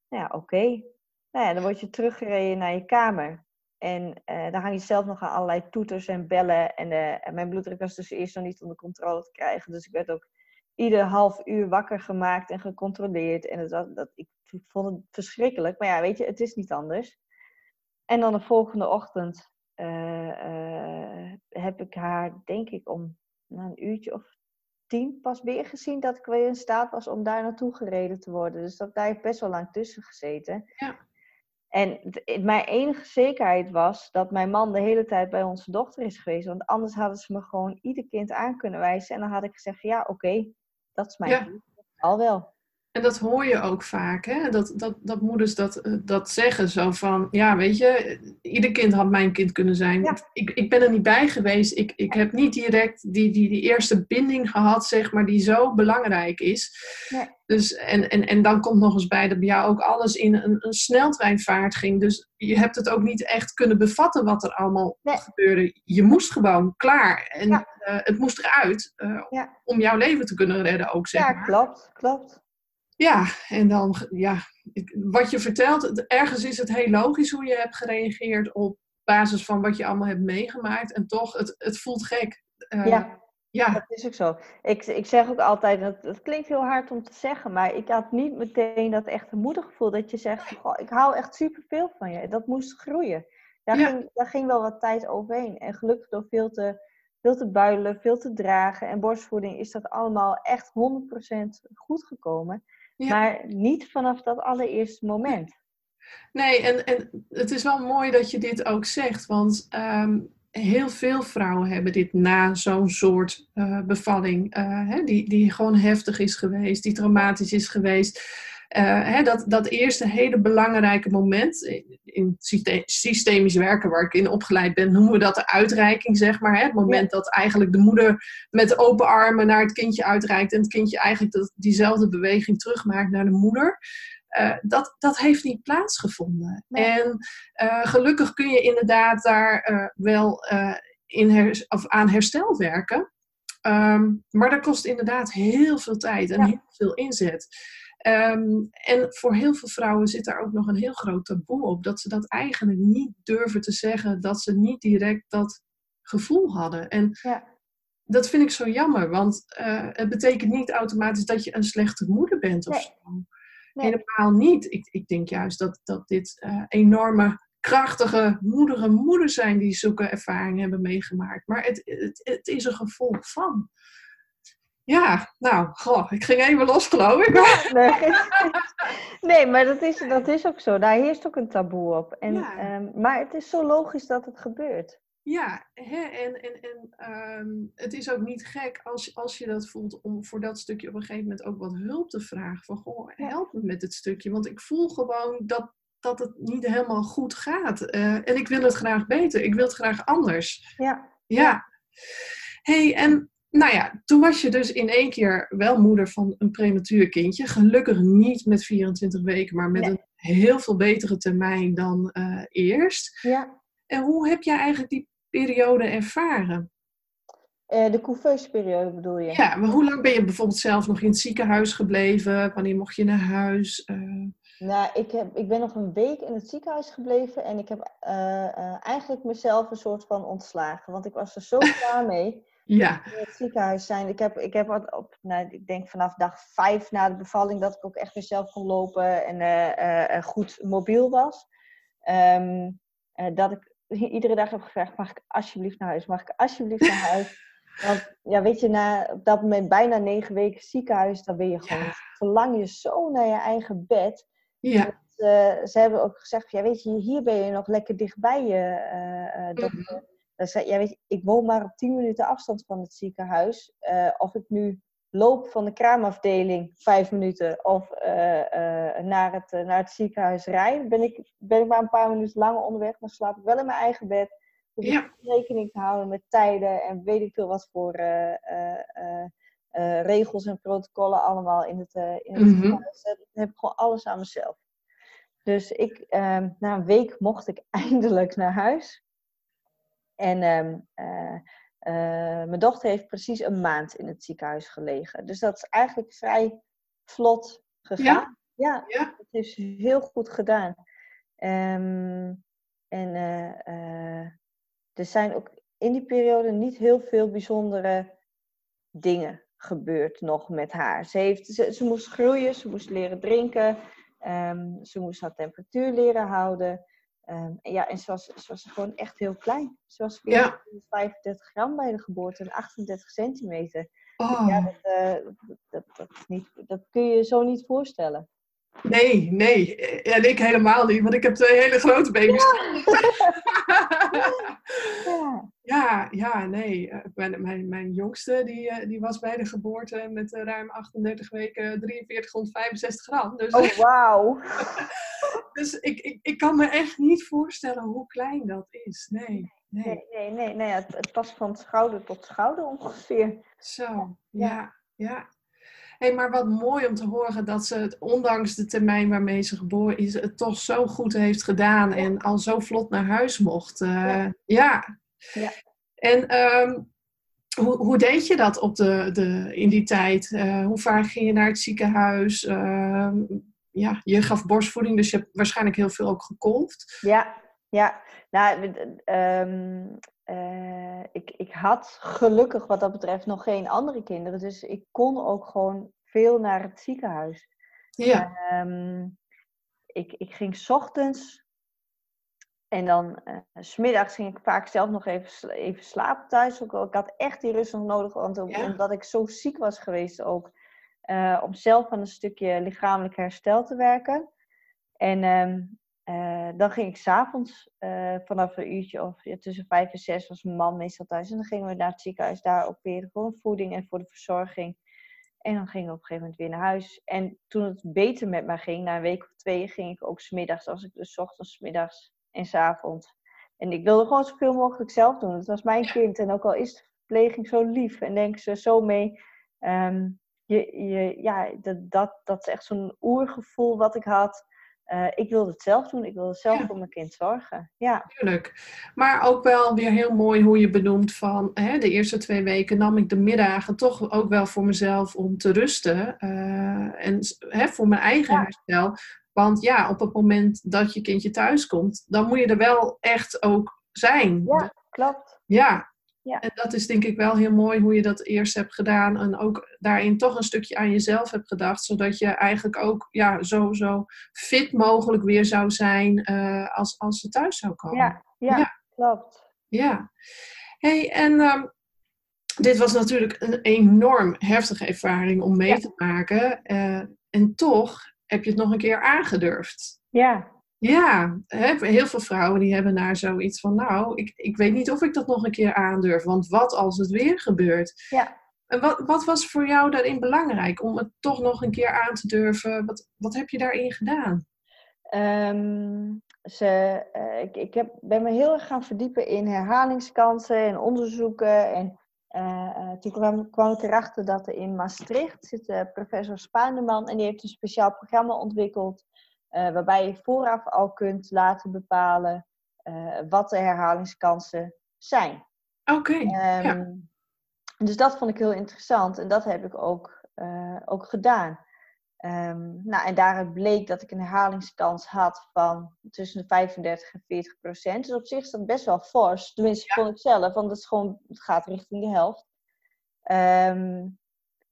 [SPEAKER 2] Nou ja, oké. Okay. Nou ja, dan word je teruggereden naar je kamer. En uh, dan hang je zelf nog aan allerlei toeters en bellen. En, uh, en mijn bloeddruk was dus eerst nog niet onder controle te krijgen. Dus ik werd ook ieder half uur wakker gemaakt en gecontroleerd. En dat, dat, ik, ik vond het verschrikkelijk. Maar ja, weet je, het is niet anders. En dan de volgende ochtend uh, heb ik haar, denk ik, om na een uurtje of tien pas weer gezien dat ik weer in staat was om daar naartoe gereden te worden. Dus dat, daar heeft best wel lang tussen gezeten.
[SPEAKER 1] Ja.
[SPEAKER 2] En mijn enige zekerheid was dat mijn man de hele tijd bij onze dochter is geweest. Want anders hadden ze me gewoon ieder kind aan kunnen wijzen. En dan had ik gezegd, ja, oké, dat is mijn kind. Al wel.
[SPEAKER 1] En dat hoor je ook vaak, hè? Dat, dat, dat moeders dat, eh, dat zeggen. Zo van, ja, weet je, ieder kind had mijn kind kunnen zijn. Ik, ik ben er niet bij geweest. Ik, ik heb niet direct die, die, die eerste binding gehad, zeg maar, die zo belangrijk is. Dus, en, en, en dan komt nog eens bij dat bij jou ook alles in een, een sneltreinvaart ging. Dus je hebt het ook niet echt kunnen bevatten wat er allemaal gebeurde. Je moest gewoon klaar. En uh, het moest eruit uh, om jouw leven te kunnen redden ook, zeg
[SPEAKER 2] ja,
[SPEAKER 1] maar.
[SPEAKER 2] klopt, klopt.
[SPEAKER 1] Ja, en dan, ja, wat je vertelt, ergens is het heel logisch hoe je hebt gereageerd op basis van wat je allemaal hebt meegemaakt. En toch, het, het voelt gek.
[SPEAKER 2] Uh, ja. Ja. Dat is ook zo. Ik, ik zeg ook altijd, dat, dat klinkt heel hard om te zeggen, maar ik had niet meteen dat echte moedergevoel dat je zegt, goh, ik hou echt superveel van je. Dat moest groeien. Daar, ging, daar ging wel wat tijd overheen. En gelukkig door veel te, veel te builen, veel te dragen en borstvoeding is dat allemaal echt 100% goed gekomen. Maar niet vanaf dat allereerste moment.
[SPEAKER 1] Nee, en, en het is wel mooi dat je dit ook zegt, want ehm, heel veel vrouwen hebben dit na zo'n soort uh, bevalling, uh, hè, die, die gewoon heftig is geweest, die traumatisch is geweest. Uh, hè, dat, dat eerste hele belangrijke moment in systemisch werken, waar ik in opgeleid ben, noemen we dat de uitreiking, zeg maar. Hè? Het moment dat eigenlijk de moeder met open armen naar het kindje uitreikt en het kindje eigenlijk dat, diezelfde beweging terugmaakt naar de moeder. Uh, dat, dat heeft niet plaatsgevonden. En uh, gelukkig kun je inderdaad daar wel in her, of aan herstel werken. Um, maar dat kost inderdaad heel veel tijd en ja. heel veel inzet. Um, en voor heel veel vrouwen zit daar ook nog een heel groot taboe op. Dat ze dat eigenlijk niet durven te zeggen. Dat ze niet direct dat gevoel hadden. En ja. dat vind ik zo jammer. Want uh, het betekent niet automatisch dat je een slechte moeder bent of nee. zo. Nee. Helemaal niet. Ik, ik denk juist dat, dat dit uh, enorme, krachtige, moedige moeders zijn die zulke ervaringen hebben meegemaakt. Maar het, het, het is een gevolg van. Ja, nou, goh, ik ging even los, geloof ik.
[SPEAKER 2] Ja, [LAUGHS] nee. nee, maar dat is, dat is ook zo. Daar heerst ook een taboe op. En, ja. um, maar het is zo logisch dat het gebeurt.
[SPEAKER 1] Ja, hè? en, en, en um, het is ook niet gek als, als je dat voelt om voor dat stukje op een gegeven moment ook wat hulp te vragen. Van, goh, help me met dit stukje. Want ik voel gewoon dat, dat het niet helemaal goed gaat. Uh, en ik wil het graag beter. Ik wil het graag anders.
[SPEAKER 2] Ja.
[SPEAKER 1] Ja. hey, en nou ja, toen was je dus in één keer wel moeder van een prematuur kindje. Gelukkig niet met 24 weken, maar met nee. een heel veel betere termijn dan uh, eerst.
[SPEAKER 2] Ja.
[SPEAKER 1] En hoe heb jij eigenlijk die periode ervaren?
[SPEAKER 2] Uh, de couveuse periode bedoel je?
[SPEAKER 1] Ja, maar hoe lang ben je bijvoorbeeld zelf nog in het ziekenhuis gebleven? Wanneer mocht je naar huis? Uh...
[SPEAKER 2] Nou, ik, heb, ik ben nog een week in het ziekenhuis gebleven en ik heb eigenlijk mezelf een soort van ontslagen. Want ik was er zo klaar mee.
[SPEAKER 1] Ja.
[SPEAKER 2] In het ziekenhuis zijn. Ik heb, ik heb op, nou, ik denk vanaf dag vijf na de bevalling dat ik ook echt weer zelf kon lopen en uh, uh, goed mobiel was. Um, uh, dat ik [LAUGHS] iedere dag heb gevraagd, mag ik alsjeblieft naar huis? Mag ik alsjeblieft naar huis? [LAUGHS] Want ja, weet je, na op dat moment bijna negen weken ziekenhuis, dan ben je gewoon, ja. verlang je zo naar je eigen bed.
[SPEAKER 1] Ja.
[SPEAKER 2] Dat, ze hebben ook gezegd, ja weet je, hier ben je nog lekker dichtbij je dokter. Mm -hmm. Dan zei, ja, weet je, ik woon maar op 10 minuten afstand van het ziekenhuis. Uh, of ik nu loop van de kraamafdeling vijf minuten of uh, uh, naar, het, naar het ziekenhuis rijd, ben ik, ben ik maar een paar minuten langer onderweg. Dan slaap ik wel in mijn eigen bed. Dus ja. ik rekening te houden met tijden en weet ik veel wat voor regels en protocollen allemaal in het, in het mm -hmm. ziekenhuis. Dan heb ik gewoon alles aan mezelf. Dus ik, ehm, na een week mocht ik [LAUGHS] eindelijk naar huis. En um, uh, uh, mijn dochter heeft precies een maand in het ziekenhuis gelegen. Dus dat is eigenlijk vrij vlot gegaan.
[SPEAKER 1] Ja,
[SPEAKER 2] ja, ja. het is heel goed gedaan. Um, en uh, er zijn ook in die periode niet heel veel bijzondere dingen gebeurd nog met haar. Ze, heeft, ze, ze moest groeien, ze moest leren drinken, um, ze moest haar temperatuur leren houden. Um, ja, en ze was, ze was gewoon echt heel klein. Ze was 35 gram bij de geboorte en 38 centimeter.
[SPEAKER 1] Oh.
[SPEAKER 2] Ja, dat, uh, dat, dat, dat, niet, dat kun je je zo niet voorstellen.
[SPEAKER 1] Nee, nee. En ik helemaal niet, want ik heb twee hele grote baby's. [LAUGHS] Ja, ja, ja nee. Eh, mijn, mijn, mijn jongste die, eh, die was bij de geboorte met eh, ruim 38 weken 4365 gram. Dus,
[SPEAKER 2] oh, wauw. [LAUGHS]
[SPEAKER 1] dus ik, ik, ik kan me echt niet voorstellen hoe klein dat is. Nee.
[SPEAKER 2] Nee, nee, nee, nee, nee. Het, het past van schouder tot schouder ongeveer.
[SPEAKER 1] Zo, ja, ja hey, maar wat mooi om te horen dat ze het, ondanks de termijn waarmee ze geboren is, het toch zo goed heeft gedaan en al zo vlot naar huis mocht. Uh, ja. ja. En ehm, hoe, hoe, deed je dat op de, de, in die tijd? Uh, hoe vaak ging je naar het ziekenhuis? Uh, ja, je gaf borstvoeding, dus je hebt waarschijnlijk heel veel ook gekolfd.
[SPEAKER 2] Ja, ja. Nou, um, uh, ik, ik had gelukkig wat dat betreft nog geen andere kinderen. Dus ik kon ook gewoon veel naar het ziekenhuis. Ja. Um, ik, ik ging s ochtends en dan uh, smiddags ging ik vaak zelf nog even, even slapen thuis. Ik had echt die rust nog nodig, want omdat ik zo ziek was geweest ook. Uh, om zelf aan een stukje lichamelijk herstel te werken. En um, uh, dan ging ik s'avonds uh, vanaf een uurtje of ja, tussen vijf en zes was mijn man meestal thuis. En dan gingen we naar het ziekenhuis daar weer voor voeding en voor de verzorging. En dan gingen we op een gegeven moment weer naar huis. En toen het beter met mij ging, na een week of twee, ging ik ook smiddags. Als ik dus ochtends, middags en s avonds. En ik wilde gewoon zoveel mogelijk zelf doen. Het was mijn kind. En ook al is de verpleging zo lief en denken ze zo mee. Um, je, je, ja, dat, dat, dat is echt zo'n oergevoel wat ik had. Uh, ik wilde het zelf doen. Ik wilde zelf voor mijn kind zorgen. Ja.
[SPEAKER 1] Tuurlijk. Maar ook wel weer heel mooi hoe je benoemt van hè, de eerste twee weken nam ik de middagen toch ook wel voor mezelf om te rusten. Uh, en hè, voor mijn eigen ja. herstel. Want ja, op het moment dat je kindje thuis komt, dan moet je er wel echt ook zijn.
[SPEAKER 2] Ja, klopt.
[SPEAKER 1] Ja, ja. En dat is denk ik wel heel mooi hoe je dat eerst hebt gedaan. En ook daarin toch een stukje aan jezelf hebt gedacht. Zodat je eigenlijk ook ja, zo, zo fit mogelijk weer zou zijn uh, als, als ze thuis zou komen.
[SPEAKER 2] Ja, ja, klopt.
[SPEAKER 1] Ja. hey, en um, dit was natuurlijk een enorm heftige ervaring om mee te maken. Uh, en toch heb je het nog een keer aangedurfd.
[SPEAKER 2] Ja,
[SPEAKER 1] ja, heel veel vrouwen die hebben daar zoiets van, nou, ik, ik weet niet of ik dat nog een keer aandurf, want wat als het weer gebeurt?
[SPEAKER 2] Ja.
[SPEAKER 1] En wat, wat was voor jou daarin belangrijk om het toch nog een keer aan te durven? Wat, wat heb je daarin gedaan?
[SPEAKER 2] Um, ze, uh, ik ik heb, ben me heel erg gaan verdiepen in herhalingskansen en onderzoeken. En uh, toen kwam, kwam ik erachter dat er in Maastricht zit professor Spaandeman en die heeft een speciaal programma ontwikkeld uh, waarbij je vooraf al kunt laten bepalen uh, wat de herhalingskansen zijn.
[SPEAKER 1] Oké. Okay,
[SPEAKER 2] um, ja. Dus dat vond ik heel interessant en dat heb ik ook, uh, ook gedaan. Um, nou, en daaruit bleek dat ik een herhalingskans had van tussen de 35 en 40 procent. Dus op zich is dat best wel fors. Tenminste, ja. vond ik zelf, want het, is gewoon, het gaat richting de helft. Um,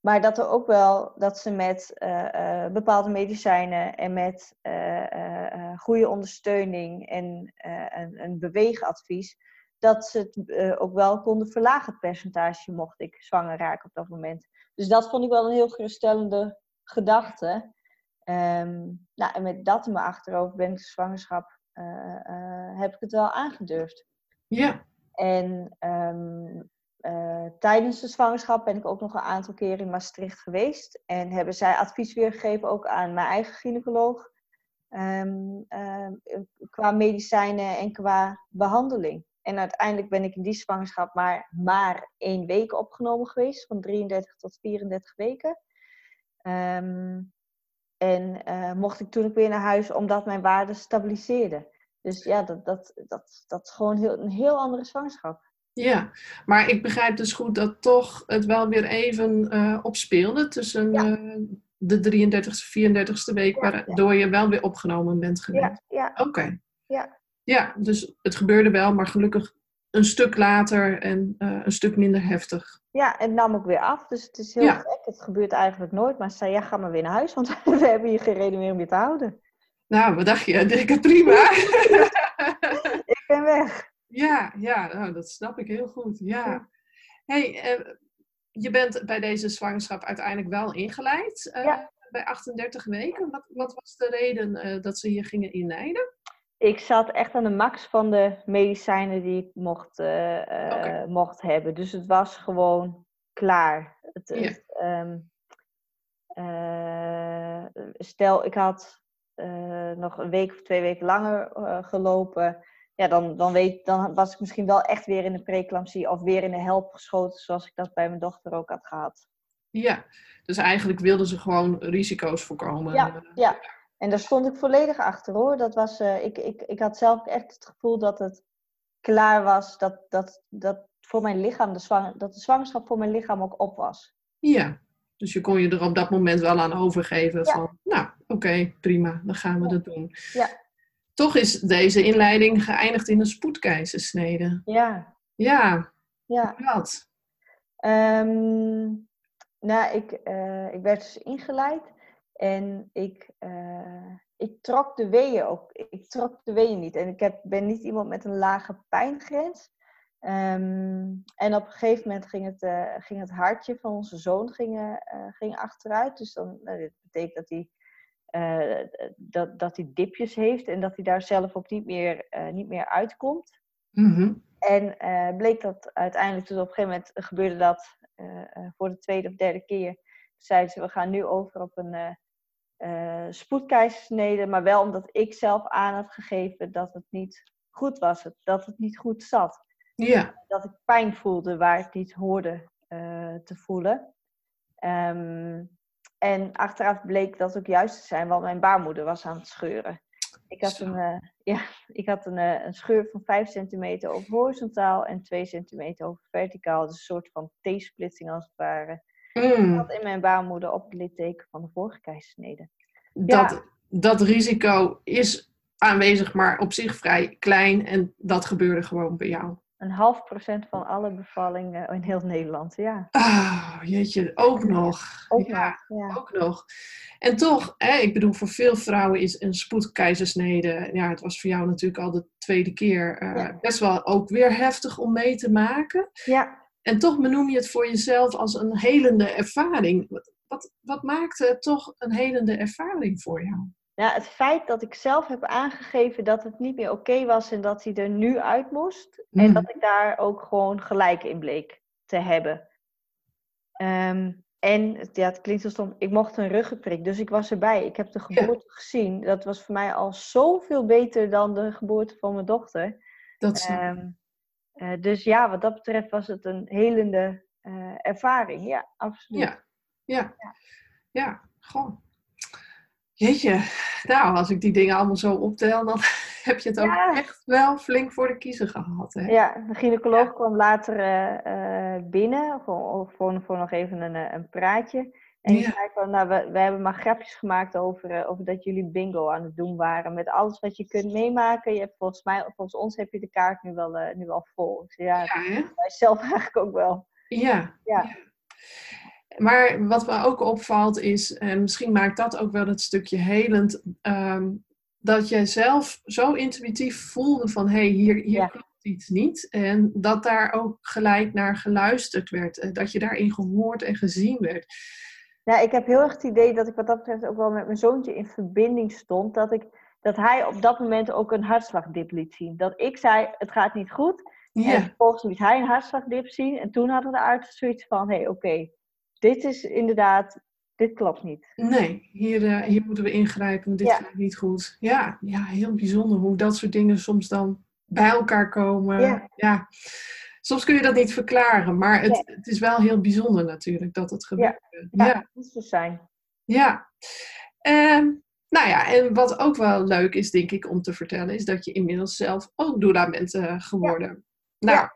[SPEAKER 2] maar dat er ook wel dat ze met uh, uh, bepaalde medicijnen en met uh, goede ondersteuning en een, een beweegadvies, dat ze het ook wel konden verlagen, het percentage, mocht ik zwanger raken op dat moment. Dus dat vond ik wel een heel geruststellende gedachte. Um, nou, en met dat in mijn achterhoofd ben ik de zwangerschap, heb ik het wel aangedurfd.
[SPEAKER 1] Ja.
[SPEAKER 2] En um, uh, tijdens de zwangerschap ben ik ook nog een aantal keer in Maastricht geweest. En hebben zij advies weergegeven ook aan mijn eigen gynaecoloog. Um, uh, qua medicijnen en qua behandeling. En uiteindelijk ben ik in die zwangerschap maar, maar één week opgenomen geweest. Van 33 tot 34 weken. Um, en uh, mocht ik toen ook weer naar huis omdat mijn waarden stabiliseerden. Dus ja, dat, dat, dat, dat is gewoon heel, een heel andere zwangerschap.
[SPEAKER 1] Ja, maar ik begrijp dus goed dat toch het wel weer even uh, opspeelde tussen ja. uh, de 33ste, 34ste week, ja, waardoor je wel weer opgenomen bent geweest.
[SPEAKER 2] Ja.
[SPEAKER 1] Oké. Okay.
[SPEAKER 2] Ja.
[SPEAKER 1] Ja, dus het gebeurde wel, maar gelukkig een stuk later en uh, een stuk minder heftig.
[SPEAKER 2] Ja, en nam ook weer af. Dus het is heel gek. Het gebeurt eigenlijk nooit. Maar ze zei, ja, ga maar weer naar huis, want [LAUGHS] we hebben hier geen reden meer om je te houden.
[SPEAKER 1] Nou, wat dacht je? [LAUGHS] Ik prima. [LAUGHS] Ja, ja nou, dat snap ik heel goed. Ja. hey, uh, je bent bij deze zwangerschap uiteindelijk wel ingeleid. Uh,
[SPEAKER 2] ja.
[SPEAKER 1] bij 38 weken? Wat, wat was de reden dat ze je gingen inleiden?
[SPEAKER 2] Ik zat echt aan de max van de medicijnen die ik mocht, mocht hebben. Dus het was gewoon klaar. Het, het, ehm, stel, ik had nog een week of twee weken langer gelopen ja, dan, dan, weet, dan was ik misschien wel echt weer in de preeclampsie of weer in de help geschoten, zoals ik dat bij mijn dochter ook had gehad.
[SPEAKER 1] Ja, dus eigenlijk wilden ze gewoon risico's voorkomen.
[SPEAKER 2] Ja, ja. en daar stond ik volledig achter hoor. Dat was, uh, ik, ik, ik had zelf echt het gevoel dat het klaar was, dat, dat, dat voor mijn lichaam, de zwang, dat de zwangerschap voor mijn lichaam ook op was.
[SPEAKER 1] Ja, dus je kon je er op dat moment wel aan overgeven van, nou oké, prima, dan gaan we dat doen.
[SPEAKER 2] Ja.
[SPEAKER 1] Toch is deze inleiding geëindigd in een spoedkeizersnede.
[SPEAKER 2] Ja.
[SPEAKER 1] Ja.
[SPEAKER 2] Ja.
[SPEAKER 1] Wat?
[SPEAKER 2] Um, nou, ik, uh, ik werd dus ingeleid en ik, uh, ik trok de weeën ook. Ik trok de weeën niet. En ik heb, ben niet iemand met een lage pijngrens. Um, en op een gegeven moment ging het, uh, ging het hartje van onze zoon ging, ging achteruit. Dus dan, nou, dat betekent dat hij uh, dat, dat hij dipjes heeft en dat hij daar zelf ook niet meer, uh, niet meer uitkomt.
[SPEAKER 1] Mm-hmm.
[SPEAKER 2] En uh, bleek dat uiteindelijk, dus op een gegeven moment gebeurde dat voor de tweede of derde keer. Zeiden ze, we gaan nu over op een spoedkeizersnede, maar wel omdat ik zelf aan had gegeven dat het niet goed was, dat het niet goed zat.
[SPEAKER 1] Ja.
[SPEAKER 2] Dat ik pijn voelde waar ik niet hoorde te voelen. Um, en achteraf bleek dat ook juist te zijn, want mijn baarmoeder was aan het scheuren. Ik had een, uh, ja, [LAUGHS] ik had een, uh, een scheur van 5 centimeter over horizontaal en 2 centimeter over verticaal. Dus een soort van T-splitsing als het ware.
[SPEAKER 1] Mm.
[SPEAKER 2] Ik had in mijn baarmoeder op het litteken van de vorige keizersnede.
[SPEAKER 1] Dat, ja. dat risico is aanwezig, maar op zich vrij klein. En dat gebeurde gewoon bij jou.
[SPEAKER 2] Een half procent van alle bevallingen in heel Nederland, ja.
[SPEAKER 1] Ah, jeetje, ook nog.
[SPEAKER 2] Ook
[SPEAKER 1] ja,
[SPEAKER 2] nog, ja.
[SPEAKER 1] Ook nog. En toch, hè, ik bedoel, voor veel vrouwen is een spoedkeizersnede, ja, het was voor jou natuurlijk al de tweede keer, uh,
[SPEAKER 2] Ja.
[SPEAKER 1] best wel ook weer heftig om mee te maken.
[SPEAKER 2] Ja,
[SPEAKER 1] En toch benoem je het voor jezelf als een helende ervaring. Wat, wat, wat maakte het toch een helende ervaring voor jou?
[SPEAKER 2] Ja, het feit dat ik zelf heb aangegeven dat het niet meer oké was en dat hij er nu uit moest. En
[SPEAKER 1] Mm.
[SPEAKER 2] dat ik daar ook gewoon gelijk in bleek te hebben. Ehm, en het- ja, het klinkt zo stom, ik mocht een ruggenprik, dus ik was erbij. Ik heb de
[SPEAKER 1] Ja.
[SPEAKER 2] geboorte gezien. Dat was voor mij al zoveel beter dan de geboorte van mijn dochter.
[SPEAKER 1] Dat.
[SPEAKER 2] Ehm, eh, dus ja, wat dat betreft was het een helende eh, ervaring. Ja, absoluut.
[SPEAKER 1] Ja, ja, ja, goh. Jeetje, nou, als ik die dingen allemaal zo optel, dan [LAUGHS] heb je het ook
[SPEAKER 2] Ja.
[SPEAKER 1] echt wel flink voor de kiezer gehad. Hè?
[SPEAKER 2] Ja, de gynaecoloog kwam later eh, eh, binnen voor, voor, voor nog even een, eh, een praatje. En die
[SPEAKER 1] Ja.
[SPEAKER 2] zei van, nou, we, we hebben maar grapjes gemaakt over, over dat jullie bingo aan het doen waren. Met alles wat je kunt meemaken. Je hebt volgens mij, volgens ons heb je de kaart nu wel, nu wel vol. Zei, ja, wij zelf [LAUGHS] eigenlijk ook wel.
[SPEAKER 1] Ja.
[SPEAKER 2] Ja.
[SPEAKER 1] Maar wat me ook opvalt is, en misschien maakt dat ook wel het stukje helend, ehm, dat jij zelf zo intuïtief voelde van hé, hey, hier, hier
[SPEAKER 2] Ja.
[SPEAKER 1] klopt iets niet. En dat daar ook gelijk naar geluisterd werd. en Dat je daarin gehoord en gezien werd.
[SPEAKER 2] Ja, ik heb heel erg het idee dat ik wat dat betreft ook wel met mijn zoontje in verbinding stond. Dat, ik, dat hij op dat moment ook een hartslagdip liet zien. Dat ik zei, het gaat niet goed. En
[SPEAKER 1] Ja,
[SPEAKER 2] vervolgens liet hij een hartslagdip zien. En toen hadden de artsen zoiets van, hé, hey, oké, dit is inderdaad, dit klopt niet.
[SPEAKER 1] nee, hier, eh, hier moeten we ingrijpen, dit
[SPEAKER 2] Ja.
[SPEAKER 1] gaat niet goed. Ja, ja, heel bijzonder hoe dat soort dingen soms dan bij elkaar komen.
[SPEAKER 2] Ja.
[SPEAKER 1] Soms kun je dat niet verklaren, maar het, het is wel heel bijzonder natuurlijk dat het gebeurt.
[SPEAKER 2] Ja,
[SPEAKER 1] ja.
[SPEAKER 2] moet zo zijn.
[SPEAKER 1] Ja. Ehm, nou ja, en wat ook wel leuk is, denk ik, om te vertellen, is dat je inmiddels zelf ook doula bent eh, geworden. Nou,
[SPEAKER 2] Ja.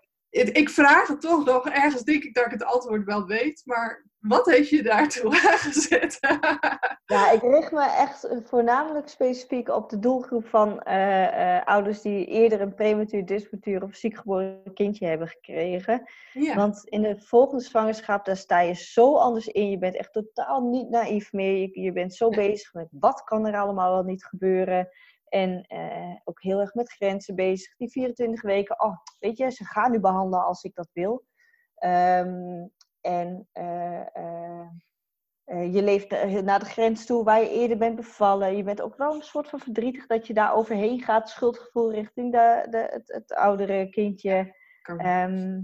[SPEAKER 1] ik vraag het toch nog. Ergens denk ik dat ik het antwoord wel weet, maar wat heeft je daartoe aangezet? [LAUGHS]
[SPEAKER 2] Ja, ik richt me echt voornamelijk specifiek op de doelgroep van eh, eh, ouders die eerder een prematuur, disputuur of ziek geboren kindje hebben gekregen.
[SPEAKER 1] ja.
[SPEAKER 2] Want in de volgende zwangerschap, daar sta je zo anders in. Je bent echt totaal niet naïef meer. Je, je bent zo bezig met wat kan er allemaal wel niet gebeuren. En eh, ook heel erg met grenzen bezig. Die 24 weken, oh, weet je, ze gaan nu behandelen als ik dat wil. Ehm, en eh, eh, je leeft naar de grens toe waar je eerder bent bevallen. Je bent ook wel een soort van verdrietig dat je daar overheen gaat. Schuldgevoel richting de, de, het, het oudere kindje. Ehm,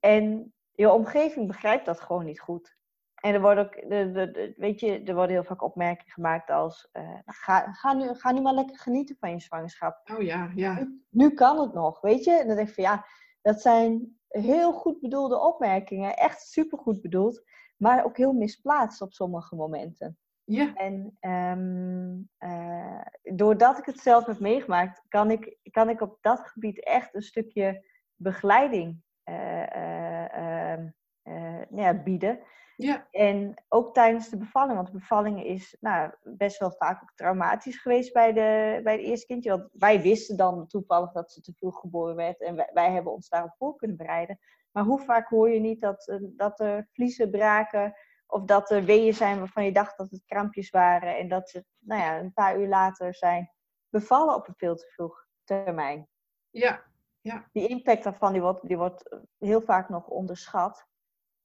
[SPEAKER 2] en je omgeving begrijpt dat gewoon niet goed. En er worden ook, de, de, weet je, er worden heel vaak opmerkingen gemaakt als: uh, ga, ga, nu, ga nu maar lekker genieten van je zwangerschap.
[SPEAKER 1] Oh ja, ja.
[SPEAKER 2] Nu, kan het nog, weet je? En dan denk ik van ja, dat zijn heel goed bedoelde opmerkingen, echt supergoed bedoeld, maar ook heel misplaatst op sommige momenten.
[SPEAKER 1] Ja.
[SPEAKER 2] En um, uh, doordat ik het zelf heb meegemaakt, kan ik, kan ik op dat gebied echt een stukje begeleiding uh, ja, bieden.
[SPEAKER 1] Ja.
[SPEAKER 2] En ook tijdens de bevalling, want de bevalling is nou, best wel vaak ook traumatisch geweest bij de, bij het eerste kindje. Want wij wisten dan toevallig dat ze te vroeg geboren werd en wij, wij hebben ons daarop voor kunnen bereiden. Maar hoe vaak hoor je niet dat, eh, dat er vliezen braken of dat er weeën zijn waarvan je dacht dat het krampjes waren en dat ze nou ja, een paar uur later zijn bevallen op een veel te vroeg termijn.
[SPEAKER 1] Ja, ja.
[SPEAKER 2] Die impact daarvan die wordt, die wordt heel vaak nog onderschat.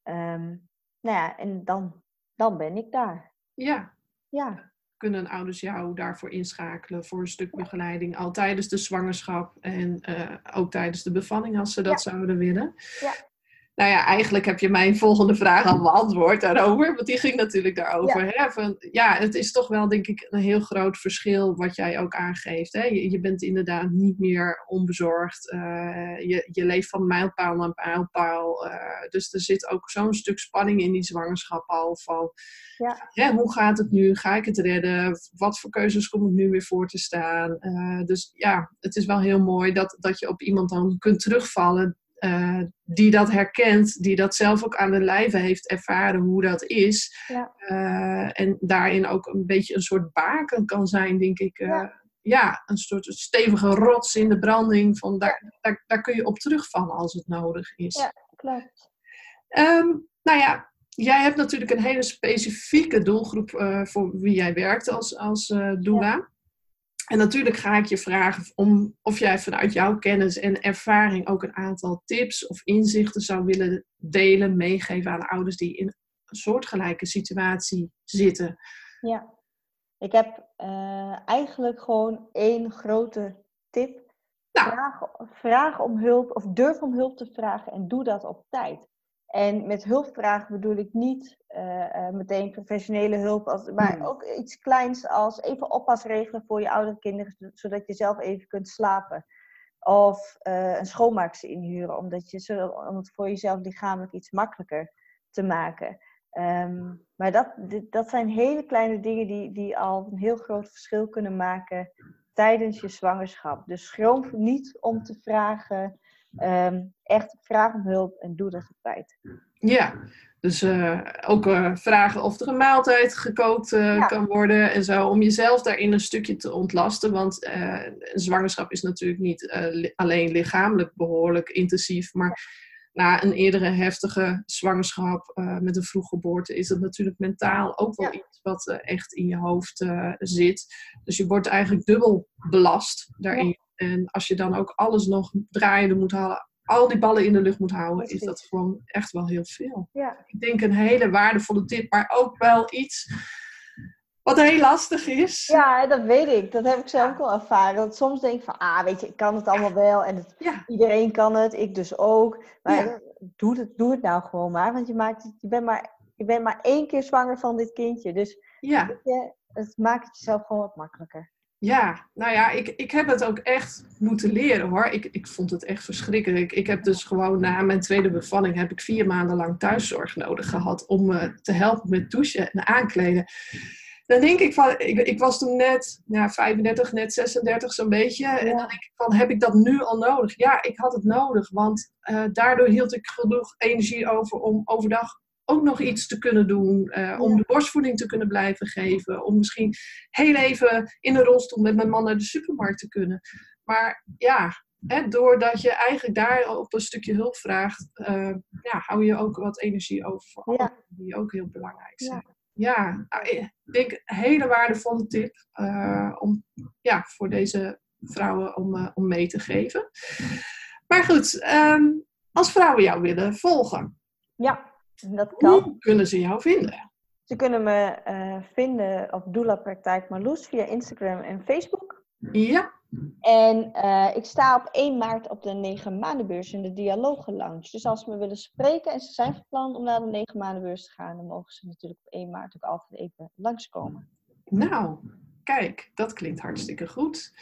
[SPEAKER 2] Um, nou ja, en dan, dan ben ik daar.
[SPEAKER 1] Ja.
[SPEAKER 2] Ja.
[SPEAKER 1] Kunnen ouders jou daarvoor inschakelen voor een stuk begeleiding al tijdens de zwangerschap en uh, ook tijdens de bevalling als ze dat zouden willen?
[SPEAKER 2] Ja.
[SPEAKER 1] Nou ja, eigenlijk heb je mijn volgende vraag al beantwoord daarover. Want die ging natuurlijk daarover. Ja. Hè? Van, ja, het is toch wel denk ik een heel groot verschil wat jij ook aangeeft. Hè? Je, je bent inderdaad niet meer onbezorgd. Uh, je, je leeft van mijlpaal naar mijlpaal. Uh, dus er zit ook zo'n stuk spanning in die zwangerschap al. Van,
[SPEAKER 2] ja.
[SPEAKER 1] hè, hoe gaat het nu? Ga ik het redden? Wat voor keuzes kom ik nu weer voor te staan? Uh, dus ja, het is wel heel mooi dat, dat je op iemand dan kunt terugvallen uh, die dat herkent, die dat zelf ook aan de lijve heeft ervaren hoe dat is.
[SPEAKER 2] Ja.
[SPEAKER 1] Uh, en daarin ook een beetje een soort baken kan zijn, denk ik. Uh, ja. ja. een soort stevige rots in de branding. Van daar, daar, daar, kun je op terugvallen als het nodig is.
[SPEAKER 2] Ja, klopt.
[SPEAKER 1] Um, nou ja, jij hebt natuurlijk een hele specifieke doelgroep voor wie jij werkt als, als doula. En natuurlijk ga ik je vragen om, of jij vanuit jouw kennis en ervaring ook een aantal tips of inzichten zou willen delen, meegeven aan ouders die in een soortgelijke situatie zitten.
[SPEAKER 2] Ja, ik heb uh, eigenlijk gewoon één grote tip.
[SPEAKER 1] Nou.
[SPEAKER 2] Vraag, vraag om hulp of durf om hulp te vragen en doe dat op tijd. En met hulpvragen bedoel ik niet uh, uh, meteen professionele hulp, als, maar
[SPEAKER 1] Hmm.
[SPEAKER 2] ook iets kleins als even oppas regelen voor je oudere kinderen, zodat je zelf even kunt slapen. Of uh, een schoonmaakster inhuren, omdat je, om het voor jezelf lichamelijk iets makkelijker te maken. Um, maar dat, dat zijn hele kleine dingen die, die al een heel groot verschil kunnen maken tijdens je zwangerschap. Dus schroom niet om te vragen. Um, echt vraag om hulp en doe dat op tijd.
[SPEAKER 1] Ja, dus uh, ook uh, vragen of er een maaltijd gekookt uh, ja. kan worden en zo. Om jezelf daarin een stukje te ontlasten. Want een zwangerschap is natuurlijk niet alleen lichamelijk behoorlijk intensief. Maar na een eerdere heftige zwangerschap met een vroeggeboorte is het natuurlijk mentaal ook wel ja. iets wat echt in je hoofd zit. Dus je wordt eigenlijk dubbel belast daarin. Ja. En als je dan ook alles nog draaiende moet halen, al die ballen in de lucht moet houden, is dat gewoon echt wel heel veel.
[SPEAKER 2] Ja.
[SPEAKER 1] Ik denk een hele waardevolle tip, maar ook wel iets wat heel lastig is.
[SPEAKER 2] Ja, dat weet ik. Dat heb ik zelf ook wel ervaren. Dat soms denk ik van, ah, weet je, ik kan het allemaal wel. En het,
[SPEAKER 1] ja.
[SPEAKER 2] iedereen kan het, ik dus ook. Maar ja. doe, het, doe het nou gewoon maar. Want je, maakt het, je, bent maar, je bent maar één keer zwanger van dit kindje. Dus
[SPEAKER 1] ja.
[SPEAKER 2] je, het maakt het jezelf gewoon wat makkelijker.
[SPEAKER 1] Ja, nou ja, ik, ik heb het ook echt moeten leren hoor. Ik, ik vond het echt verschrikkelijk. Ik heb dus gewoon na mijn tweede bevalling heb ik vier maanden lang thuiszorg nodig gehad om me te helpen met douchen en aankleden. Dan denk ik van, ik, ik was toen net ja, 35, net 36 zo'n beetje. Ja. En dan denk ik van, heb ik dat nu al nodig? Ja, ik had het nodig, want uh, daardoor hield ik genoeg energie over om overdag ook nog iets te kunnen doen. Uh, ja. Om de borstvoeding te kunnen blijven geven. Om misschien heel even in een rolstoel met mijn man naar de supermarkt te kunnen. Maar ja, hè, doordat je eigenlijk daar op een stukje hulp vraagt, uh, ja, hou je ook wat energie over voor anderen die ook heel belangrijk zijn. Ja, nou, ik denk een hele waardevolle tip uh, om, ja, voor deze vrouwen om, om mee te geven. Maar goed, um, als vrouwen jou willen volgen.
[SPEAKER 2] Ja, dat kan.
[SPEAKER 1] Hoe kunnen ze jou vinden?
[SPEAKER 2] Ze kunnen me uh, vinden op Doula Praktijk Marloes via Instagram en Facebook.
[SPEAKER 1] Ja.
[SPEAKER 2] En uh, ik sta op 1 maart op de 9 maandenbeurs in de Dialogen Lounge. Dus als ze me willen spreken en ze zijn van plan om naar de 9 maandenbeurs te gaan, dan mogen ze natuurlijk op 1 maart ook altijd even langskomen.
[SPEAKER 1] Nou, kijk, dat klinkt hartstikke goed.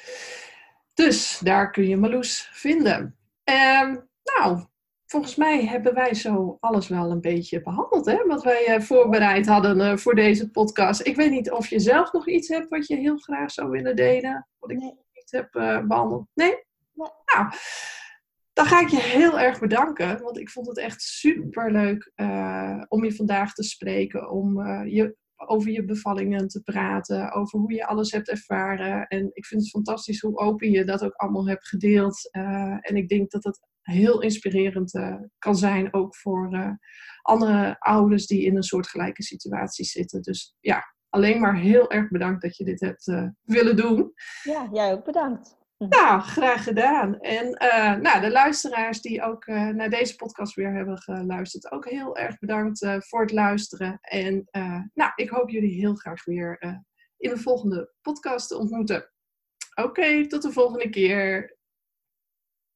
[SPEAKER 1] Dus daar kun je Marloes vinden. Uh, nou, volgens mij hebben wij zo alles wel een beetje behandeld, hè? Wat wij uh, voorbereid hadden uh, voor deze podcast. Ik weet niet of je zelf nog iets hebt wat je heel graag zou willen delen. Nee. Niet heb uh, behandeld. Nee? Nou, dan ga ik je heel erg bedanken. Want ik vond het echt super leuk om je vandaag te spreken. Om je over je bevallingen te praten, over hoe je alles hebt ervaren. En ik vind het fantastisch hoe open je dat ook allemaal hebt gedeeld. En ik denk dat het heel inspirerend uh, kan zijn, ook voor uh, andere ouders die in een soortgelijke situatie zitten. Dus ja, alleen maar heel erg bedankt dat je dit hebt willen doen.
[SPEAKER 2] Ja, jij ook bedankt.
[SPEAKER 1] Nou, graag gedaan. En uh, nou, de luisteraars die ook uh, naar deze podcast weer hebben geluisterd, ook heel erg bedankt voor het luisteren. En nou, ik hoop jullie heel graag weer in de volgende podcast te ontmoeten. Oké, okay, tot de volgende keer.